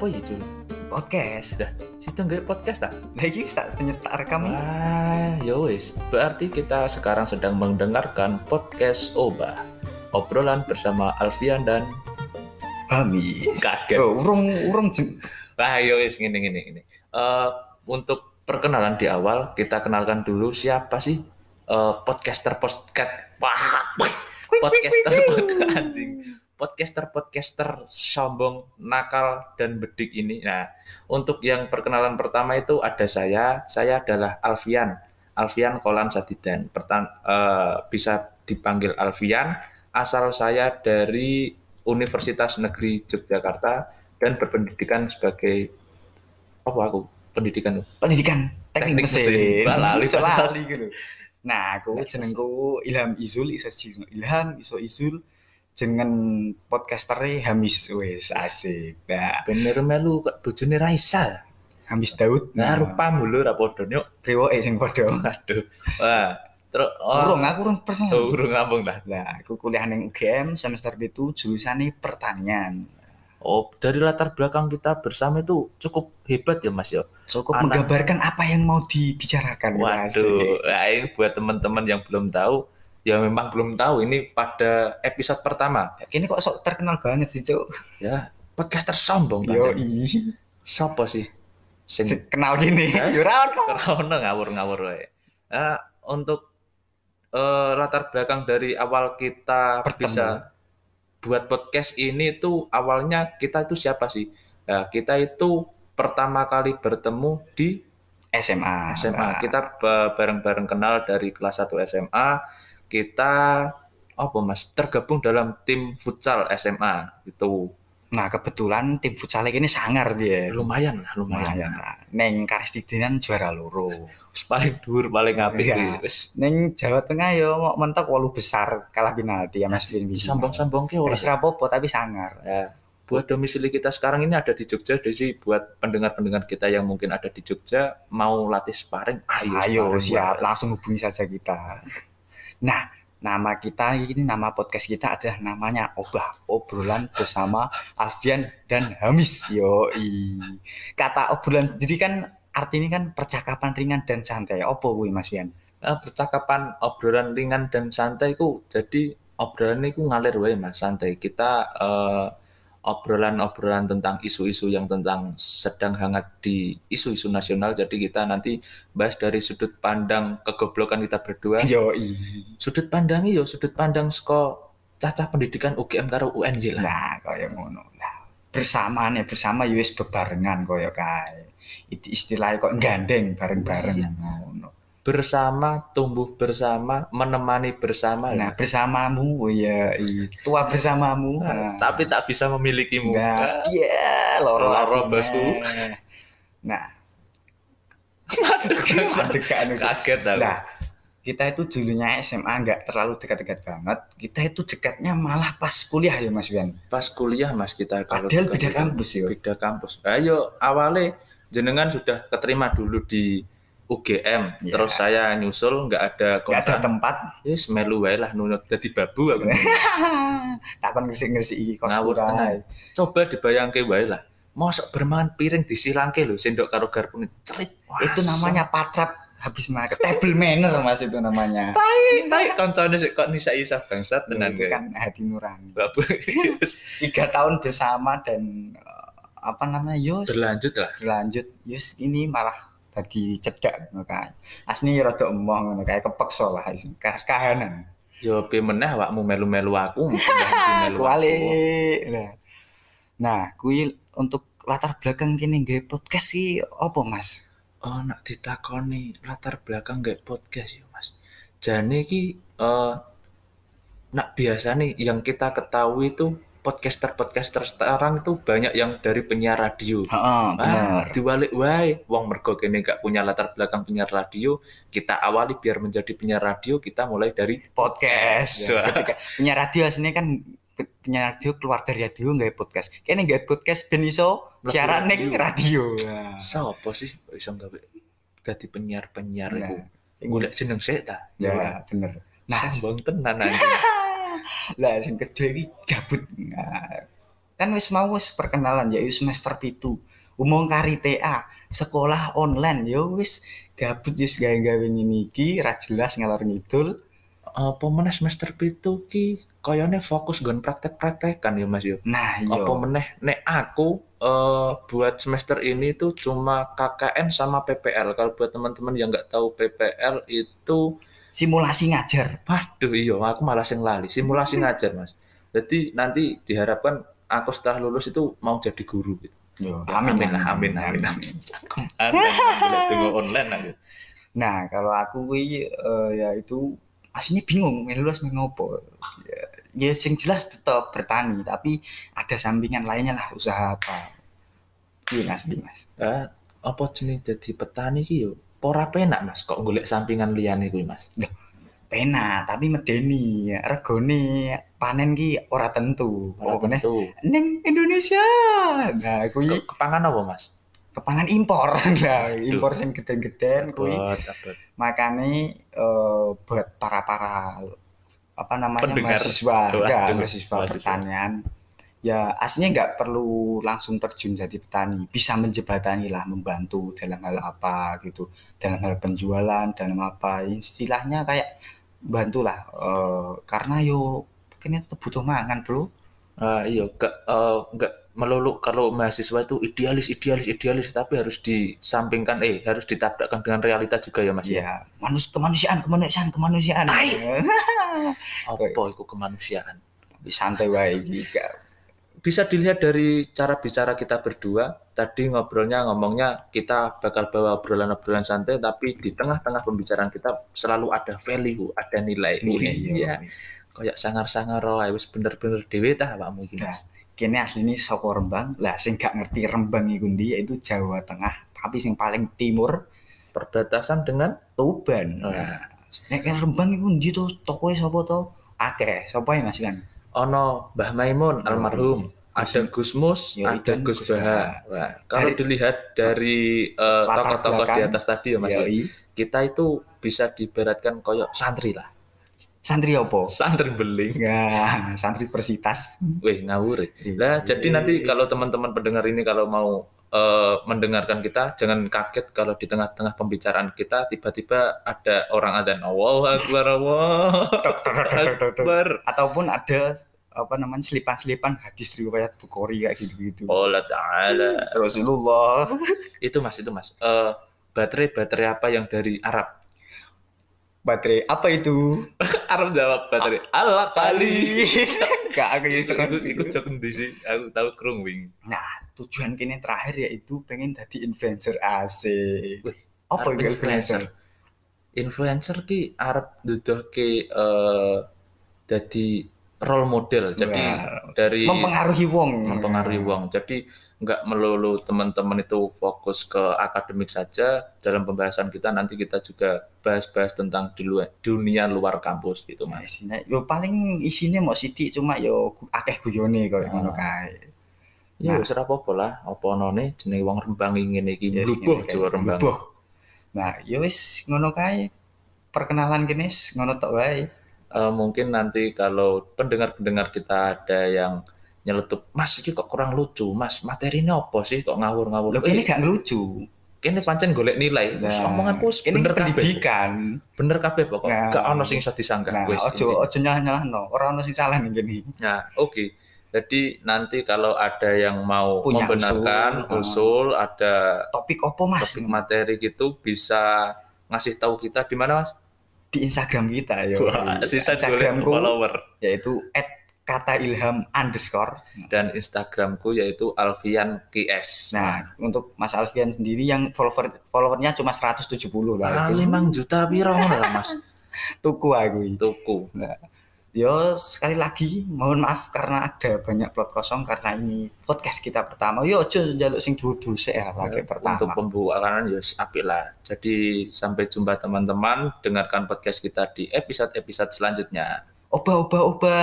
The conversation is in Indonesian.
apa ya cuy podcast dah situ nggak podcast tak lagi tak penyetak rekam ini Wah, ya wis. Berarti kita sekarang sedang mendengarkan podcast Oba. Obrolan bersama Alfian dan Bami Kaget. oh, urung urung Wah, ya wis gini gini gini. Eh, untuk perkenalan di awal kita kenalkan dulu siapa sih eh, podcaster podcast wah podcaster podcast anjing podcaster podcaster sombong nakal dan bedik ini. Nah untuk yang perkenalan pertama itu ada saya. Saya adalah Alfian. Alfian Kolan Sadidan. Pertan eh, bisa dipanggil Alfian asal saya dari Universitas Negeri Yogyakarta dan berpendidikan sebagai apa aku? Pendidikan. Pendidikan teknik, Teknik mesin, mesin. Wah, lali, Iso Pak. lali gitu. Nah aku Nah, jenengku Ilham Izul iso Ilham iso Izul jengen podcaster Hamis. Wes asik nah bener melu kok bojone Raisa Hamis Daud. Nah rupa mulu ra padha nyuk. Priwoke sing padha. Aduh wah terus oh, urung aku urung pernah. Oh, urung ngambung dah Nah, aku kuliah neng UGM semester itu jurusannya pertanian. oh dari latar belakang kita bersama itu cukup hebat ya Mas yo Cukup Anak- menggambarkan apa yang mau dibicarakan. waduh. Nah, ini buat teman-teman yang belum tahu ya memang belum tahu ini pada episode pertama Asik. Kini kok sok terkenal banget sih, Cuk. ya podcaster sombong Yo. Sopo sih sing Kenal gini. Ono. Corona ngawur-ngawur wae. Nah, untuk eh, latar belakang dari awal kita Bertemu. bisa buat podcast ini tuh awalnya kita itu siapa sih? Nah, kita itu pertama kali bertemu di SMA. SMA. Kita ba- bareng-bareng kenal dari kelas 1 SMA. Kita apa Mas? Tergabung dalam tim futsal SMA gitu. Nah, kebetulan tim futsal ini sangar dia. Lumayan lah, lumayan. Lumayan lah. Neng Karistidinan juara loro. Paling dhuwur, paling apik. Wis Neng Jawa Tengah yo mau mentok walu besar kalah penalti ya Mas Vin. disambung-sambung ke ora. Rapopo tapi sangar. Ya, buat domisili kita sekarang ini ada di Jogja, jadi buat pendengar-pendengar kita yang mungkin ada di Jogja mau latih sparring, ayo, Ayo sparring siap, bareng. langsung hubungi saja kita. Nah, nama kita ini nama podcast kita adalah namanya Obah obrolan bersama Alfian dan Hamis. Yo, kata obrolan sendiri kan artinya kan percakapan ringan dan santai. Opo kuwi Mas Fian? Nah, percakapan obrolan ringan dan santai ku jadi obrolan itu ngalir wae Mas, santai. Kita eh, obrolan-obrolan tentang isu-isu yang tentang sedang hangat di isu-isu nasional. Jadi kita nanti bahas dari sudut pandang kegoblokan kita berdua. Yo, Sudut pandangnya yo sudut pandang saka cacah pendidikan UGM karo UNY lah. Nah, kaya ngono. Nah, bersamaan ya bersama US bebarengan kaya kae. Itu istilahnya kok gandeng bareng-bareng Iya. Bersama, tumbuh bersama, menemani bersama. Nah, bersamamu ya, tua bersamamu. Nah, tapi tak bisa memilikimu. Nah, iya, loro Loro, bosku. Nah, kaget aku. Nah, kita itu dulunya SMA nggak terlalu dekat-dekat banget. Kita itu dekatnya malah pas kuliah ya Mas Wian. Pas kuliah Mas kita kalau Padahal beda kampus ya. Beda kampus. Ayo awalnya jenengan sudah keterima dulu di UGM. Iya. Terus saya nyusul nggak ada Nggak ada tempat. Yes, melu wae lah nunut dadi babu aku. Takon ngisi-ngisi kos Ngawur kurai. tenan. Coba dibayangke wae lah. Mosok bermain piring disilangke lho sendok karo garpu cerit. Wah, Itu namanya patrap habis makan. Table manner Mas itu namanya. tai tai kancane sik kok nisa isa bangsat tenan itu kae. kan hati nurani. Babu Tiga tahun bersama dan eh, apa namanya Yus berlanjut lah. berlanjut Yus ini malah tadi cedak ngono kae. Asli ya rada emoh ngono kae kepeksa lah Ka- kahanan. Yo pe meneh awakmu melu-melu aku. melu Kuali. Nah, kuwi untuk latar belakang kini nggak podcast sih apa Mas? Oh, nak ditakoni latar belakang gak podcast ya, Mas. Jane iki eh nak biasa nih yang kita ketahui itu podcaster-podcaster sekarang itu banyak yang dari penyiar radio. Heeh, Ah, benar. diwalik wae wong mergo kene gak punya latar belakang penyiar radio, kita awali biar menjadi penyiar radio, kita mulai dari podcast. Ya. Ketika punya radio aslinya kan punya radio keluar dari radio nggak podcast. Kayaknya nggak podcast ben iso siaran ning radio. Sopo sih kok iso gawe dadi penyiar-penyiar Nah, iku. Golek jeneng sik ta. Ya, bener. Nah, Sombong tenan anjing. lah sing kedua iki gabut. Nah, kan wis mau wis perkenalan ya wis semester pitu umum kari TA sekolah online ya wis gabut wis gawe-gawe ngene iki ra jelas ngalor ngidul apa meneh semester pitu ki kayane fokus nggon praktek-praktekan ya Mas yo. nah iya Apa meneh nek aku eh, buat semester ini tuh cuma KKN sama PPL. Kalau buat teman-teman yang nggak tahu PPL itu simulasi ngajar waduh iya aku malah sing lali simulasi ngajar Mas. Jadi nanti diharapkan aku setelah lulus itu mau jadi guru gitu. Yo, Ya, amin, lah, amin, amin, amin. Tunggu online aku. Nah, kalau aku kuwi eh, ya itu aslinya bingung melu lulus ngopo. Ya, ya sing jelas tetap bertani, tapi ada sampingan lainnya lah usaha apa. Iya Mas, Mas. Eh, apa jenis jadi petani ki yo? Ora penak Mas kok golek sampingan liyane kuwi Mas. Pena, tapi medeni, regone panen ki ora tentu. Ora meneh tentu. ning Indonesia. Nah, kuwi Ke- Kepangan apa Mas? kepangan impor. Nah, impor sing geden-geden kuwi makanya eh, buat para para apa namanya Pendengar. mahasiswa enggak mahasiswa mahasiswa. pertanian ya aslinya nggak perlu langsung terjun jadi petani bisa menjebatani lah membantu dalam hal apa gitu dalam hal penjualan dalam apa istilahnya kayak bantulah eh, karena yo kayaknya tetap butuh mangan bro Ah, iya, gak, eh, gak melulu kalau mahasiswa itu idealis, idealis, idealis, tapi harus disampingkan, eh, harus ditabrakkan dengan realita juga ya Mas. ya? ya manus kemanusiaan kemanusiaan kemanusiaan. Apa itu kemanusiaan? santai wae iki gak Bisa dilihat dari cara bicara kita berdua. Tadi ngobrolnya, ngomongnya kita bakal bawa obrolan-obrolan santai, tapi di tengah-tengah pembicaraan kita selalu ada value, ada nilai. Iya. iya. Kayak sangar-sangar, oh, wis bener-bener dewe tah awakmu iki, Mas. kene asline saka Rembang lah sing gak ngerti Rembang iku ndi yaitu Jawa Tengah tapi sing paling timur Perbatasan dengan Tuban Oh. nah nek Rembang iku ndi to tokoe sapa to akeh sapa ya Mas kan ono Mbah Maimun almarhum, ada Gusmus, Ya, ada Gus Baha. Wah, kalau Dari- dilihat dari Latar tokoh-tokoh di atas tadi ya Mas, Yoi. kita itu bisa diibaratkan koyok santri lah. santri opo Santri beling. ya santri persitas Wih, ngawur. ya. Iya. Lah, jadi nanti kalau teman-teman pendengar ini kalau mau eh, mendengarkan kita, jangan kaget kalau di tengah-tengah pembicaraan kita tiba-tiba ada orang adzan. Allahu Akbar, Akbar. ataupun ada apa namanya selipan-selipan hadis riwayat Bukhari kayak gitu-gitu Allah Ta'ala. Rasulullah Itu Mas, itu Mas. Eh, baterai-baterai apa yang dari Arab? Baterai apa itu Arab jawab baterai. Allah kali. gak aku yang Iku serang iku jok endi sih? Aku tahu krung wing. Nah, tujuan kini terakhir yaitu pengen jadi influencer AC. Apa itu influencer? Influencer ki Arab duduhke eh dadi role model. Jadi Wah, dari mempengaruhi wong. mempengaruhi wong. Jadi nggak melulu teman-teman itu fokus ke akademik saja. Dalam pembahasan kita nanti kita juga bahas-bahas tentang di luar dunia luar kampus gitu, Nah, Mas. isinya, yo paling isinya mau sidik cuma yo akeh guyone kok Ah. ngono kae. Ya Nah. wis ora apa-apa lah. Apa none jenenge wong Rembang ngene iki Yes. Jawa Rembang. Nah, yo wis ngono kae. Perkenalan kene ngono tok wae. Eh, mungkin nanti kalau pendengar-pendengar kita ada yang nyeletuk, Mas ini kok kurang lucu, Mas materinya apa sih kok ngawur-ngawur? Lo kene Eh, gak ngelucu. kene pancen golek nilai. Nah, omonganku wis kene bener kabeh. pendidikan. Bener kabeh pokok. Nah. Gak ono sing iso disanggah Nah, wis. ojo ojo nyalah-nyalahno. Ora ono sing salah ning kene. Nah, oke. Jadi nanti kalau ada yang mau Punya membenarkan usul, usul, ada Topik opo Mas? topik materi gitu bisa ngasih tahu kita di mana Mas? Di Instagram kita. Wah, sisa Instagramku follower yaitu kata ilham underscore. dan Instagramku yaitu Alfian KS. Nah, untuk Mas Alfian sendiri yang follower followernya cuma 170 lah Ah, itu. limang juta piro lah Mas. Tuku aku. Tuku. Yo sekali lagi mohon maaf karena ada banyak plot kosong karena ini podcast kita pertama. Yo ojo njaluk sing sik ya lagi pertama. Untuk pembukaan ya apik lah. Jadi sampai jumpa teman-teman, dengarkan podcast kita di episode-episode selanjutnya. Oba oba oba.